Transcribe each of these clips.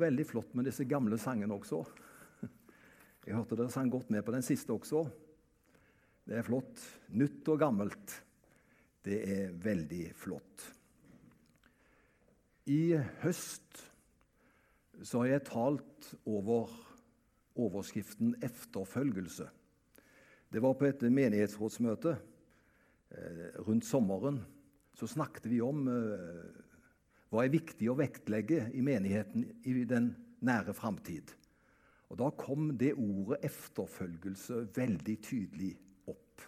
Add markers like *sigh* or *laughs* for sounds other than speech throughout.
Veldig flott med disse gamle sangene også. Jeg hørte dere sang godt med på den siste også. Det er flott. Nytt og gammelt. Det er veldig flott. I høst så har jeg talt over overskriften 'efterfølgelse'. Det var på et menighetsrådsmøte eh, rundt sommeren. Så snakket vi om hva er viktig å vektlegge i menigheten i den nære framtid. Og Da kom det ordet 'efterfølgelse' veldig tydelig opp.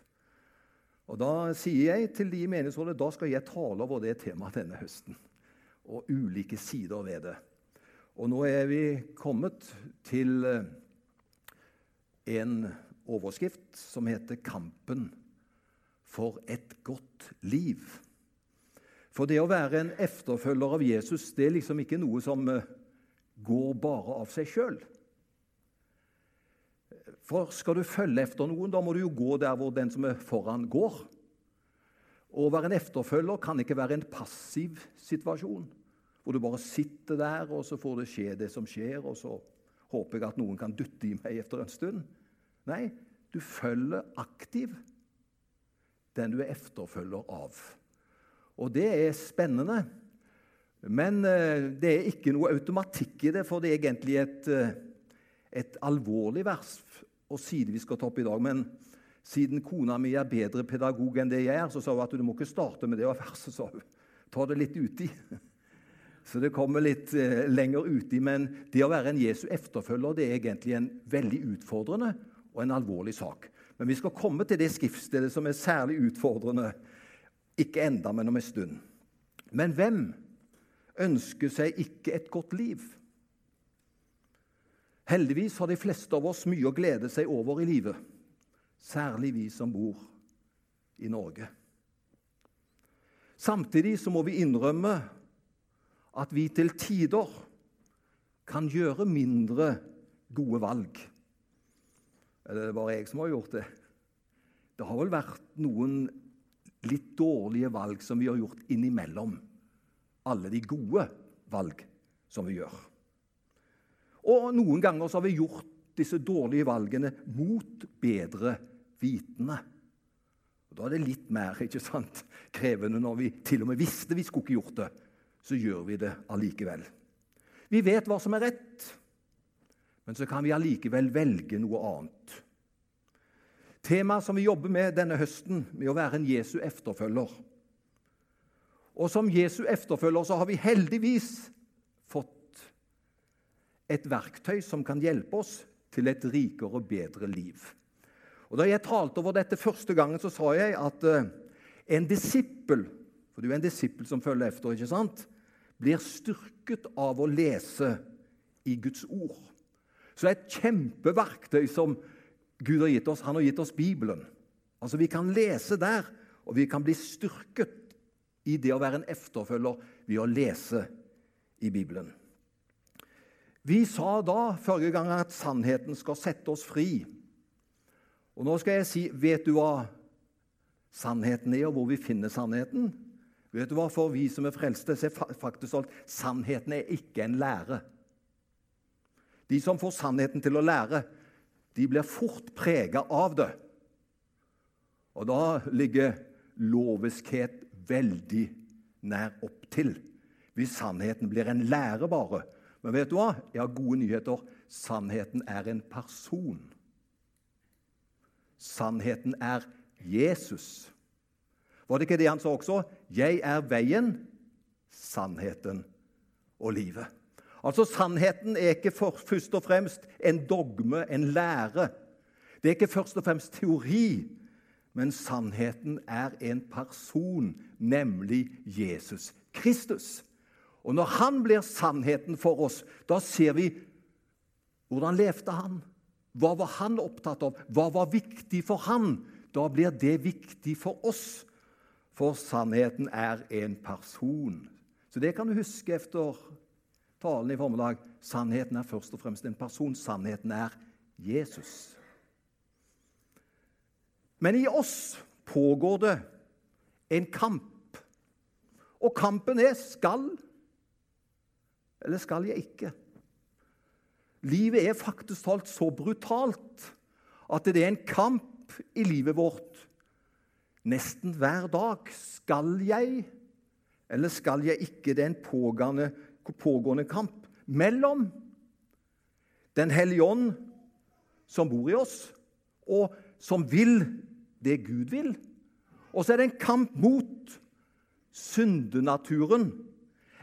Og Da sier jeg til de i menighetsrådet da skal jeg tale over det temaet denne høsten. Og ulike sider ved det. Og nå er vi kommet til eh, en overskrift som heter 'Kampen for et godt liv'. For det å være en efterfølger av Jesus det er liksom ikke noe som eh, går bare av seg sjøl. For skal du følge etter noen, da må du jo gå der hvor den som er foran, går. Å være en efterfølger kan ikke være en passiv situasjon, hvor du bare sitter der, og så får det skje det som skjer, og så håper jeg at noen kan dytte i meg etter en stund. Nei, du følger aktiv den du er efterfølger av. Og det er spennende. Men eh, det er ikke noe automatikk i det, for det er egentlig et, eh, et alvorlig vers og side vi skal ta opp i dag. Men siden kona mi er bedre pedagog enn det jeg er, så sa hun at du må ikke starte med det verset. sa hun. Ta det litt uti. *laughs* Så det kommer litt eh, lenger uti. Men det å være en Jesu efterfølger det er egentlig en veldig utfordrende og en alvorlig sak. Men vi skal komme til det skriftstedet som er særlig utfordrende ikke enda, men om en stund. Men hvem ønsker seg ikke et godt liv? Heldigvis har de fleste av oss mye å glede seg over i livet, særlig vi som bor i Norge. Samtidig så må vi innrømme at vi til tider kan gjøre mindre gode valg. Eller det er bare jeg som har gjort det. Det har vel vært noen litt dårlige valg som vi har gjort innimellom alle de gode valg som vi gjør. Og noen ganger så har vi gjort disse dårlige valgene mot bedre vitende. Og Da er det litt mer ikke sant, krevende når vi til og med visste vi skulle ikke gjort det. Så gjør vi det allikevel. Vi vet hva som er rett, men så kan vi allikevel velge noe annet. Temaet som vi jobber med denne høsten, med å være en Jesu efterfølger. Og som Jesu efterfølger så har vi heldigvis fått et verktøy som kan hjelpe oss til et rikere og bedre liv. Og Da jeg talte over dette første gangen, så sa jeg at uh, en disippel for du er en disippel som følger efter, ikke sant? blir styrket av å lese i Guds ord. Så det er et kjempeverktøy som Gud har gitt oss. Han har gitt oss Bibelen. Altså Vi kan lese der, og vi kan bli styrket i det å være en efterfølger ved å lese i Bibelen. Vi sa da forrige gang at sannheten skal sette oss fri. Og nå skal jeg si Vet du hva sannheten er, og hvor vi finner sannheten? Vet du hva, For vi som er frelste, så er faktisk alt sannheten er ikke en lære. De som får sannheten til å lære, de blir fort prega av det. Og da ligger loviskhet veldig nær opp til. Hvis sannheten blir en lære bare. Men vet du hva? Jeg har gode nyheter. Sannheten er en person. Sannheten er Jesus. Var det ikke det han sa også? 'Jeg er veien, sannheten og livet'. Altså, Sannheten er ikke for, først og fremst en dogme, en lære. Det er ikke først og fremst teori, men sannheten er en person, nemlig Jesus Kristus. Og når han blir sannheten for oss, da ser vi hvordan levde han Hva var han opptatt av? Hva var viktig for han? Da blir det viktig for oss, for sannheten er en person. Så det kan du huske efter talen i formiddag. Sannheten er først og fremst en person. Sannheten er Jesus. Men i oss pågår det en kamp. Og kampen er skal eller skal jeg ikke? livet er faktisk talt så brutalt at det er en kamp i livet vårt. Nesten hver dag. Skal jeg, eller skal jeg ikke? Det er en pågående, pågående kamp mellom Den hellige ånd, som bor i oss, og som vil det Gud vil. Og så er det en kamp mot syndenaturen,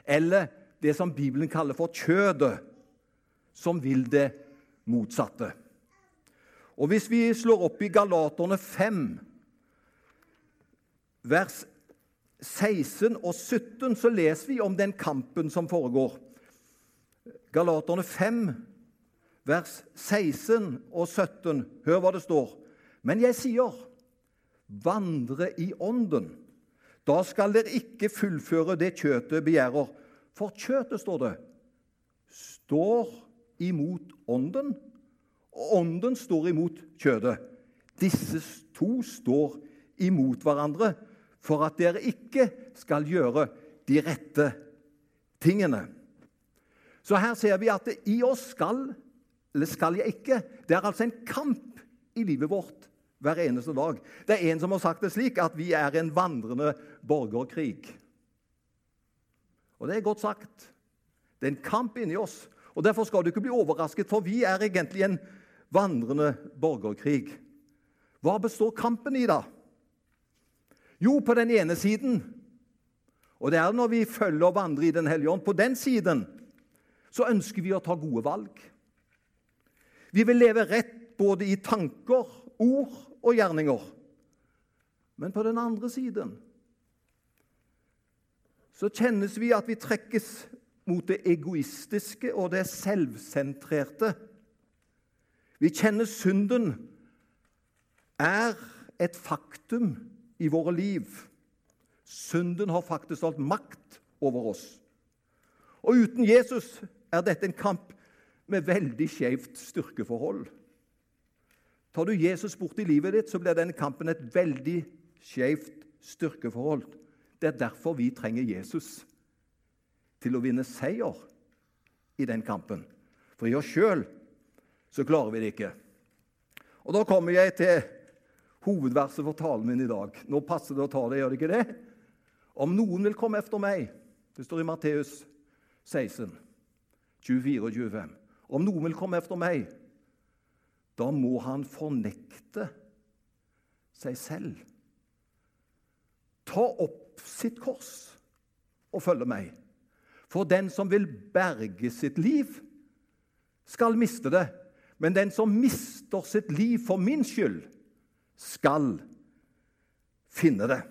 eller det som Bibelen kaller for kjødet, som vil det motsatte. Og Hvis vi slår opp i Galaterne 5, vers 16 og 17, så leser vi om den kampen som foregår. Galaterne 5, vers 16 og 17. Hør hva det står. Men jeg sier, vandre i Ånden. Da skal dere ikke fullføre det kjøtet begjærer. For kjøtet, står det, står imot Ånden, og Ånden står imot kjødet. Disse to står imot hverandre for at dere ikke skal gjøre de rette tingene. Så her ser vi at det i oss skal, eller skal jeg ikke Det er altså en kamp i livet vårt hver eneste dag. Det er en som har sagt det slik at vi er en vandrende borgerkrig. Og det er godt sagt. Det er en kamp inni oss. Og Derfor skal du ikke bli overrasket, for vi er egentlig en vandrende borgerkrig. Hva består kampen i, da? Jo, på den ene siden Og det er når vi følger og vandrer i Den hellige ånd. På den siden så ønsker vi å ta gode valg. Vi vil leve rett både i tanker, ord og gjerninger. Men på den andre siden så kjennes vi at vi trekkes mot det egoistiske og det selvsentrerte. Vi kjenner synden er et faktum i våre liv. Synden har faktisk alt makt over oss. Og uten Jesus er dette en kamp med veldig skjevt styrkeforhold. Tar du Jesus bort i livet ditt, så blir denne kampen et veldig skjevt styrkeforhold. Det er derfor vi trenger Jesus til å vinne seier i den kampen. For i oss sjøl så klarer vi det ikke. Og Da kommer jeg til hovedverset for talen min i dag. Nå passer det å ta det, gjør det ikke det? Om noen vil komme efter meg Det står i Matteus 16, 24 og 25. Om noen vil komme efter meg, da må han fornekte seg selv. Ta opp sitt kors og følge meg. For den som vil berge sitt liv, skal miste det. Men den som mister sitt liv for min skyld, skal finne det.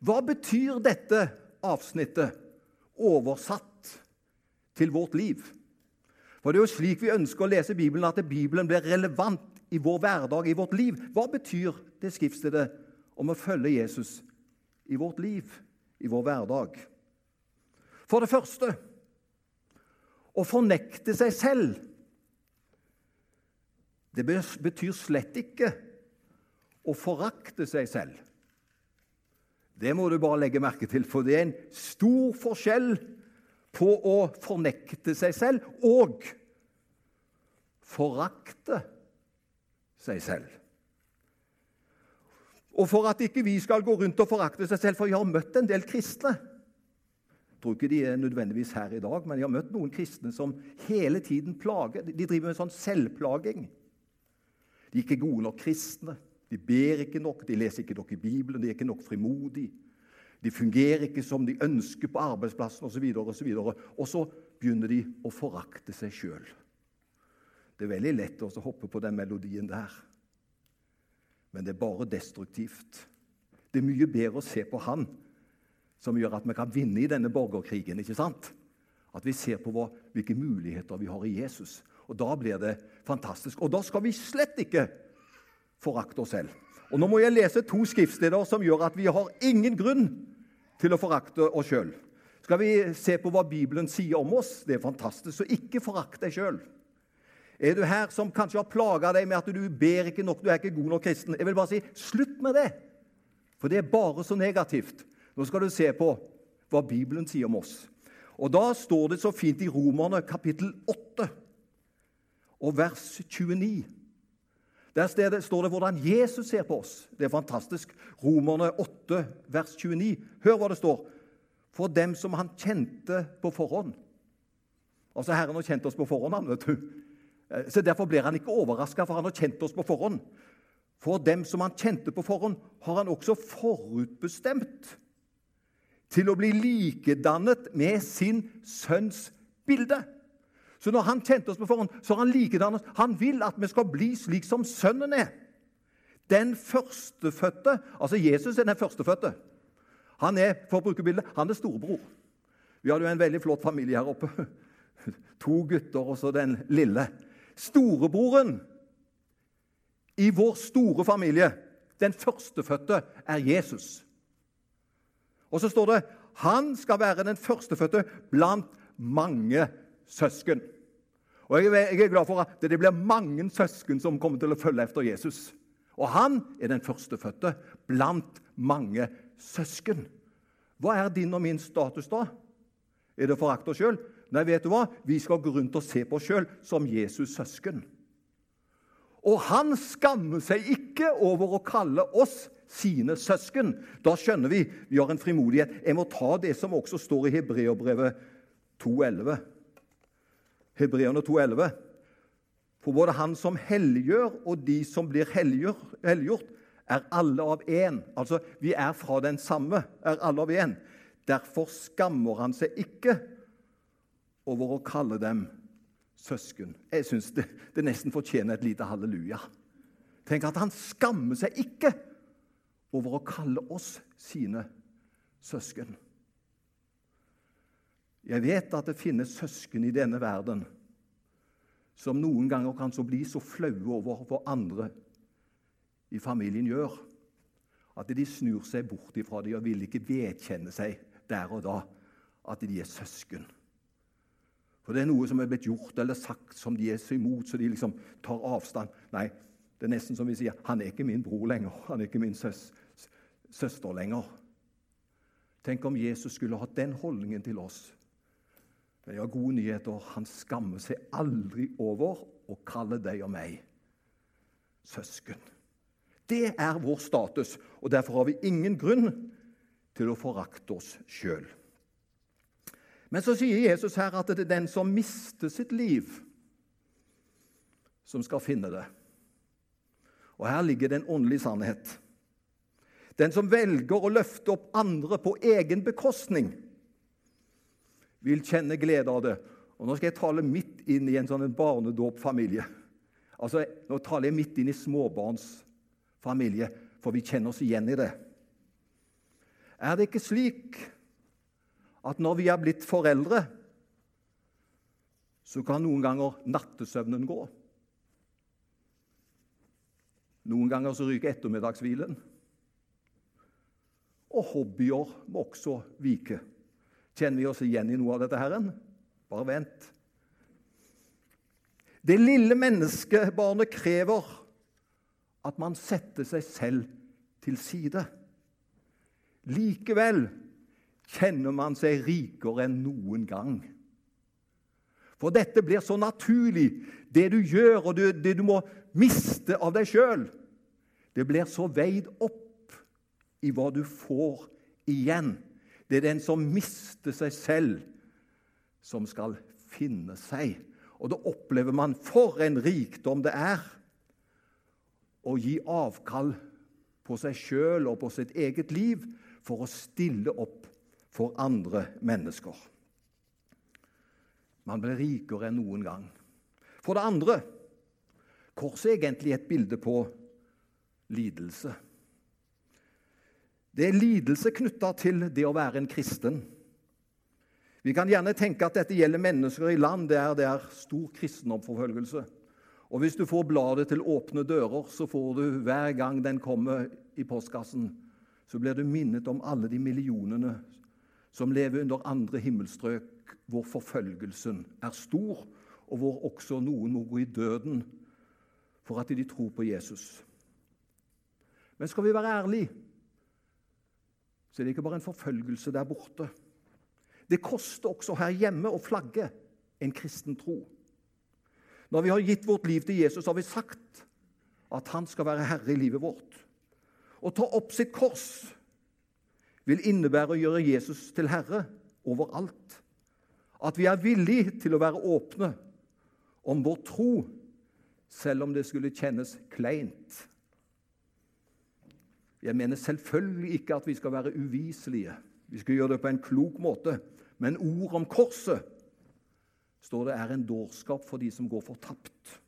Hva betyr dette avsnittet oversatt til vårt liv? For det er jo slik vi ønsker å lese Bibelen, at Bibelen blir relevant i vår hverdag, i vårt liv. Hva betyr det skriftstedet om å følge Jesus i vårt liv, i vår hverdag? For det første å fornekte seg selv. Det betyr slett ikke å forakte seg selv. Det må du bare legge merke til, for det er en stor forskjell på å fornekte seg selv og forakte seg selv. Og for at ikke vi skal gå rundt og forakte seg selv, for jeg har møtt en del kristne jeg tror ikke de er nødvendigvis her i dag, men jeg har møtt noen kristne som hele tiden plager. De driver med sånn selvplaging. De er ikke gode nok kristne. De ber ikke nok, de leser ikke nok i Bibelen, de er ikke nok frimodige. De fungerer ikke som de ønsker på arbeidsplassen osv. Og, så og, og så begynner de å forakte seg sjøl. Det er veldig lett å hoppe på den melodien der. Men det er bare destruktivt. Det er mye bedre å se på han som gjør at vi kan vinne i denne borgerkrigen. ikke sant? At vi ser på hva, hvilke muligheter vi har i Jesus. Og Da blir det fantastisk. Og da skal vi slett ikke forakte oss selv. Og Nå må jeg lese to skriftsteder som gjør at vi har ingen grunn til å forakte oss sjøl. Skal vi se på hva Bibelen sier om oss? Det er fantastisk. Så ikke forakt deg sjøl. Er du her som kanskje har plaga deg med at du ber ikke nok, du er ikke god nok kristen? Jeg vil bare si slutt med det. For det er bare så negativt. Nå skal du se på hva Bibelen sier om oss. Og Da står det så fint i Romerne kapittel 8 og vers 29. Der står det hvordan Jesus ser på oss. Det er fantastisk. Romerne 8, vers 29. Hør hva det står. For dem som han kjente på forhånd. Altså Herren har kjent oss på forhånd. han, vet du. Eh, så Derfor blir han ikke overraska, for han har kjent oss på forhånd. For dem som han kjente på forhånd, har han også forutbestemt til å bli likedannet med sin sønns bilde. Så når han kjente oss på forhånd, så har han oss. Han vil at vi skal bli slik som sønnen er. Den førstefødte Altså, Jesus er den førstefødte. Han er for å bruke bildet, han er storebror. Vi hadde jo en veldig flott familie her oppe. *laughs* To gutter og så den lille. Storebroren i vår store familie, den førstefødte, er Jesus. Og så står det han skal være den førstefødte blant mange søsken. Og Jeg er glad for at det blir mange søsken som kommer til å følge efter Jesus. Og han er den førstefødte blant mange søsken. Hva er din og min status da? Er det å forakte oss sjøl? Nei, vet du hva? Vi skal gå rundt og se på oss sjøl som Jesus' søsken. Og han skammer seg ikke over å kalle oss sine søsken. Da skjønner vi vi har en frimodighet. Jeg må ta det som også står i Hebreerbrevet 2,11. Hebreerne 2,11. For både han som helliggjør, og de som blir helliggjort, er alle av én. Altså, vi er fra den samme, er alle av én. Derfor skammer han seg ikke over å kalle dem søsken. Jeg syns det, det, nesten fortjener et lite halleluja. Tenk at han skammer seg ikke over å kalle oss sine søsken. Jeg vet at det finnes søsken i denne verden som noen ganger kan så bli så flaue over hva andre i familien gjør, at de snur seg bort ifra dem og vil ikke vedkjenne seg der og da at de er søsken. For det er noe som er blitt gjort eller sagt som de er så imot, så de liksom tar avstand. Nei, det er nesten som vi sier han er ikke min bror lenger. Han er ikke min søs, søster lenger. Tenk om Jesus skulle hatt den holdningen til oss. Men jeg har gode nyheter. Han skammer seg aldri over å kalle deg og meg søsken. Det er vår status, og derfor har vi ingen grunn til å forakte oss sjøl. Men så sier Jesus her at det er den som mister sitt liv, som skal finne det. Og her ligger det en åndelig sannhet. Den som velger å løfte opp andre på egen bekostning, vil kjenne glede av det. Og Nå skal jeg tale midt inn i en sånn barnedåpfamilie. Altså, nå taler jeg midt inn i småbarnsfamilie, for vi kjenner oss igjen i det. Er det ikke slik at når vi er blitt foreldre, så kan noen ganger nattesøvnen gå. Noen ganger så ryker ettermiddagshvilen. Og hobbyer må også vike. Kjenner vi oss igjen i noe av dette, Herren? Bare vent. Det lille menneskebarnet krever at man setter seg selv til side. Likevel kjenner man seg rikere enn noen gang. For dette blir så naturlig, det du gjør, og det du må miste av deg sjøl. Det blir så veid opp i hva du får igjen. Det er den som mister seg selv, som skal finne seg. Og da opplever man for en rikdom det er å gi avkall på seg sjøl og på sitt eget liv for å stille opp for andre mennesker. Man blir rikere enn noen gang. For det andre korset er egentlig et bilde på lidelse. Det er lidelse knytta til det å være en kristen. Vi kan gjerne tenke at dette gjelder mennesker i land der det er stor kristendomsforfølgelse. Og hvis du får bladet til Åpne dører, så får du hver gang den kommer i postkassen, så blir du minnet om alle de millionene som lever under andre himmelstrøk, hvor forfølgelsen er stor, og hvor også noen må gå i døden for at de tror på Jesus. Men skal vi være ærlige, så er det ikke bare en forfølgelse der borte. Det koster også her hjemme å flagge en kristen tro. Når vi har gitt vårt liv til Jesus, har vi sagt at han skal være herre i livet vårt. Å ta opp sitt kors vil innebære å gjøre Jesus til herre overalt. At vi er villige til å være åpne om vår tro, selv om det skulle kjennes kleint. Jeg mener selvfølgelig ikke at vi skal være uviselige. Vi skal gjøre det på en klok måte. Men ord om korset står det er en dårskap for de som går fortapt.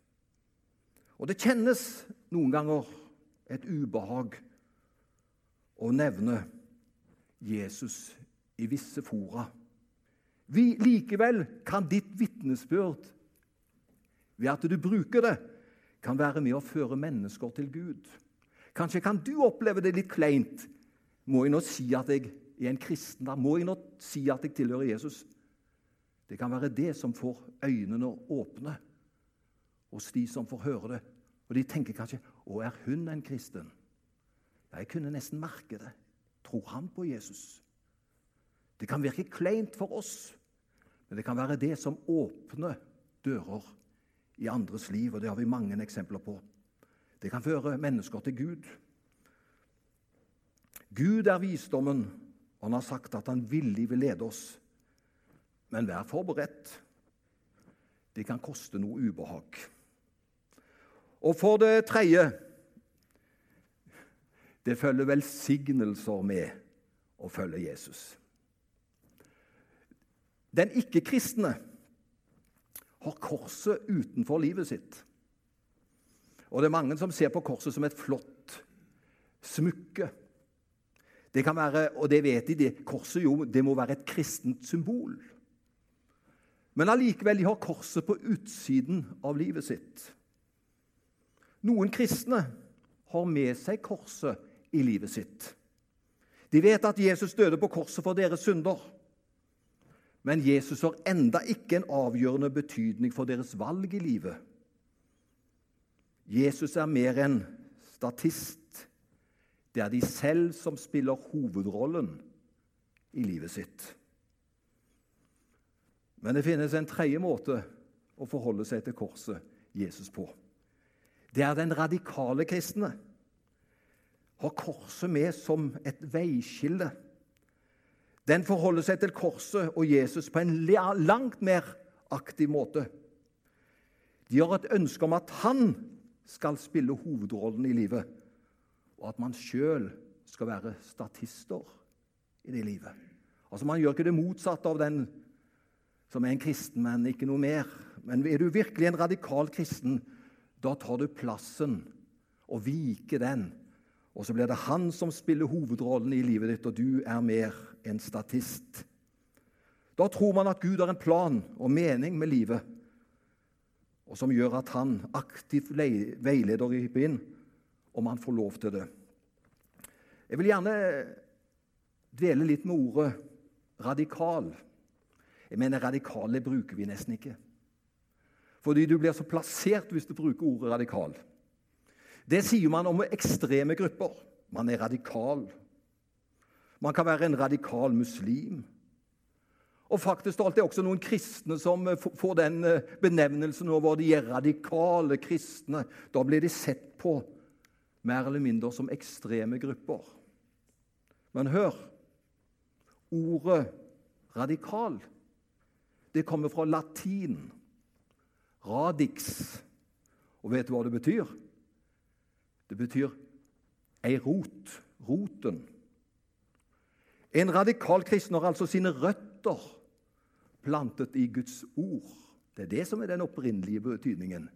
Og det kjennes noen ganger et ubehag å nevne Jesus i visse fora. Vi, likevel kan ditt vitnesbyrd, ved at du bruker det, kan være med å føre mennesker til Gud. Kanskje kan du oppleve det litt kleint. Må jeg nå si at jeg er en kristen? Da må jeg nå si at jeg tilhører Jesus? Det kan være det som får øynene åpne hos de som får høre det. Og de tenker kanskje 'Å, er hun en kristen?' Ja, jeg kunne nesten merke det. Tror han på Jesus? Det kan virke kleint for oss, men det kan være det som åpner dører i andres liv, og det har vi mange eksempler på. Det kan føre mennesker til Gud. Gud er visdommen, og han har sagt at han villig vil lede oss. Men vær forberedt. Det kan koste noe ubehag. Og for det tredje det følger velsignelser med å følge Jesus. Den ikke-kristne har korset utenfor livet sitt. Og det er mange som ser på korset som et flott smykke. Det kan være, og det vet de, det, korset jo, det må være et kristent symbol. Men allikevel, de har korset på utsiden av livet sitt. Noen kristne har med seg korset i livet sitt. De vet at Jesus døde på korset for deres synder. Men Jesus har enda ikke en avgjørende betydning for deres valg i livet. Jesus er mer enn statist. Det er de selv som spiller hovedrollen i livet sitt. Men det finnes en tredje måte å forholde seg til korset Jesus på. Det er den radikale kristne. Har korset med som et veiskille. Den forholder seg til korset og Jesus på en langt mer aktiv måte. De har et ønske om at han skal spille hovedrollen i livet, og at man sjøl skal være statister i det livet. Altså Man gjør ikke det motsatte av den som er en kristen, men ikke noe mer. Men er du virkelig en radikal kristen, da tar du plassen og viker den. Og så blir det han som spiller hovedrollen i livet ditt, og du er mer en statist. Da tror man at Gud har en plan og mening med livet og som gjør at han aktivt veileder og griper inn om han får lov til det. Jeg vil gjerne dvele litt med ordet radikal. Jeg mener radikale bruker vi nesten ikke. Fordi du blir så plassert hvis du bruker ordet radikal. Det sier man om ekstreme grupper. Man er radikal. Man kan være en radikal muslim. Og faktisk alt er også noen kristne som eh, får den eh, benevnelsen over de er radikale kristne. Da blir de sett på mer eller mindre som ekstreme grupper. Men hør ordet 'radikal' det kommer fra latin. Radix. Og vet du hva det betyr? Det betyr ei rot. Roten. En radikal kristen har altså sine røtter plantet i Guds ord. Det er det som er den opprinnelige betydningen.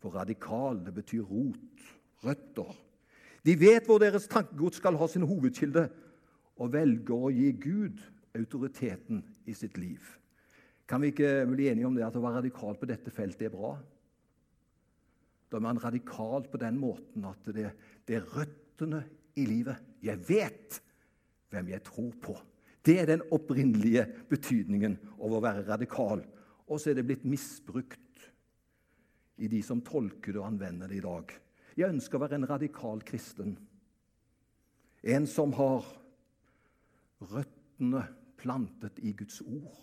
For radikal, det betyr rot, røtter. De vet hvor deres tankegods skal ha sin hovedkilde, og velger å gi Gud autoriteten i sitt liv. Kan vi ikke bli enige om det at å være radikal på dette feltet er bra? Da er man radikal på den måten at det, det er røttene i livet. Jeg vet hvem jeg tror på. Det er den opprinnelige betydningen av å være radikal. Og så er det blitt misbrukt i de som tolker det og anvender det i dag. Jeg ønsker å være en radikal kristen. En som har røttene plantet i Guds ord.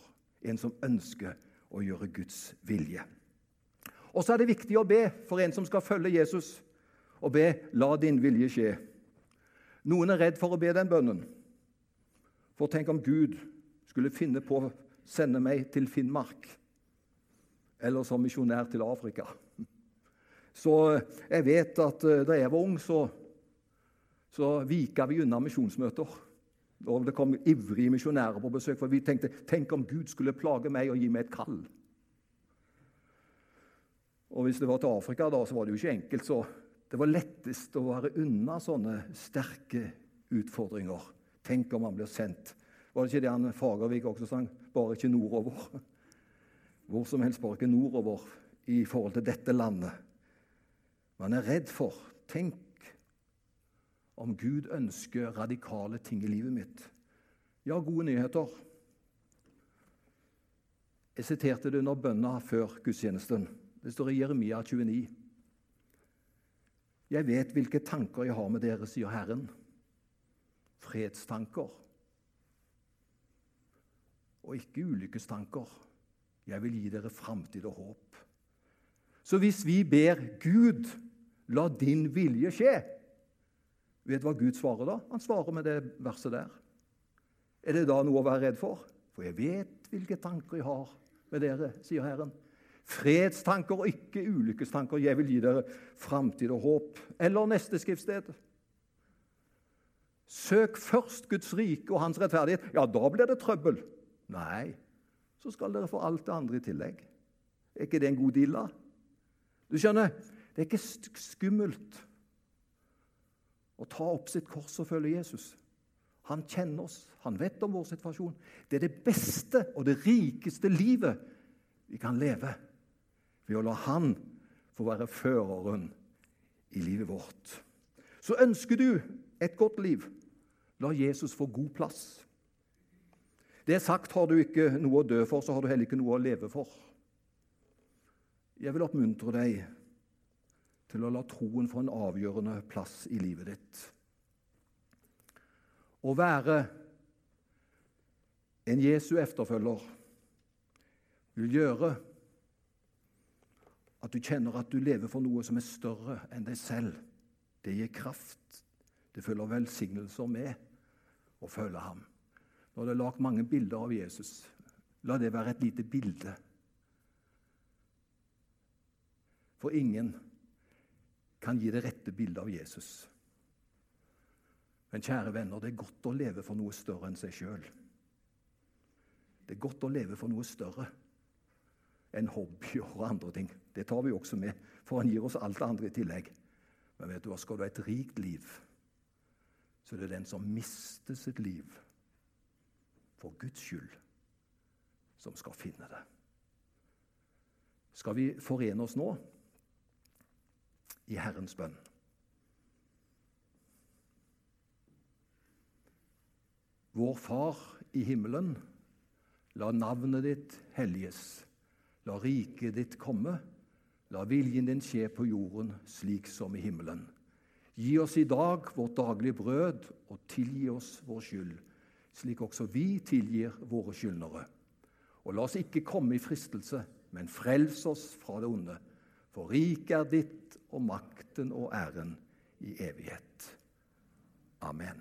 En som ønsker å gjøre Guds vilje. Og så er det viktig å be for en som skal følge Jesus, og be 'La din vilje skje'. Noen er redd for å be den bønnen. For tenk om Gud skulle finne på å sende meg til Finnmark eller som misjonær til Afrika. Så jeg vet at eh, da jeg var ung, så, så vika vi unna misjonsmøter. Og det kom ivrige misjonærer på besøk, for vi tenkte tenk om Gud skulle plage meg og gi meg et kall. Og Hvis det var til Afrika, da, så var det jo ikke enkelt. Så det var lettest å være unna sånne sterke utfordringer. Tenk om han blir sendt. Var det ikke det han Fagervik også sang? Bare ikke nordover. *laughs* Hvor som helst, bare ikke nordover i forhold til dette landet. Man er redd for Tenk om Gud ønsker radikale ting i livet mitt. Ja, gode nyheter. Jeg siterte det under bønna før gudstjenesten. Det står i Jeremia 29. Jeg vet hvilke tanker jeg har med dere, sier Herren. Fredstanker. Og ikke ulykkestanker. Jeg vil gi dere framtid og håp. Så hvis vi ber Gud, la din vilje skje Vet du hva Gud svarer da? Han svarer med det verset der. Er det da noe å være redd for? For jeg vet hvilke tanker jeg har med dere, sier Herren. Fredstanker og ikke ulykkestanker. Jeg vil gi dere framtid og håp. Eller neste skriftsted. Søk først Guds rike og hans rettferdighet. Ja, da blir det trøbbel. Nei, så skal dere få alt det andre i tillegg. Er ikke det en god deal, da? Du skjønner, det er ikke skummelt å ta opp sitt kors og følge Jesus. Han kjenner oss, han vet om vår situasjon. Det er det beste og det rikeste livet vi kan leve ved å la Han få være føreren i livet vårt. Så ønsker du et godt liv, la Jesus få god plass. Det er sagt har du ikke noe å dø for, så har du heller ikke noe å leve for. Jeg vil oppmuntre deg til å la troen få en avgjørende plass i livet ditt. Å være en Jesu efterfølger vil gjøre at du kjenner at du lever for noe som er større enn deg selv. Det gir kraft. Det følger velsignelser med å følge ham. Nå er det lagt mange bilder av Jesus. La det være et lite bilde. For ingen kan gi det rette bildet av Jesus. Men kjære venner, det er godt å leve for noe større enn seg sjøl. Det er godt å leve for noe større enn hobbyer og andre ting. Det tar vi også med, for han gir oss alt det andre i tillegg. Men vet du hva, skal du ha et rikt liv, så er det den som mister sitt liv for Guds skyld, som skal finne det. Skal vi forene oss nå i Herrens bønn? Vår Far i himmelen, la navnet ditt helliges. La riket ditt komme. La viljen din skje på jorden slik som i himmelen. Gi oss i dag vårt daglige brød, og tilgi oss vår skyld, slik også vi tilgir våre skyldnere. Og la oss ikke komme i fristelse, men frels oss fra det onde. For riket er ditt, og makten og æren i evighet. Amen.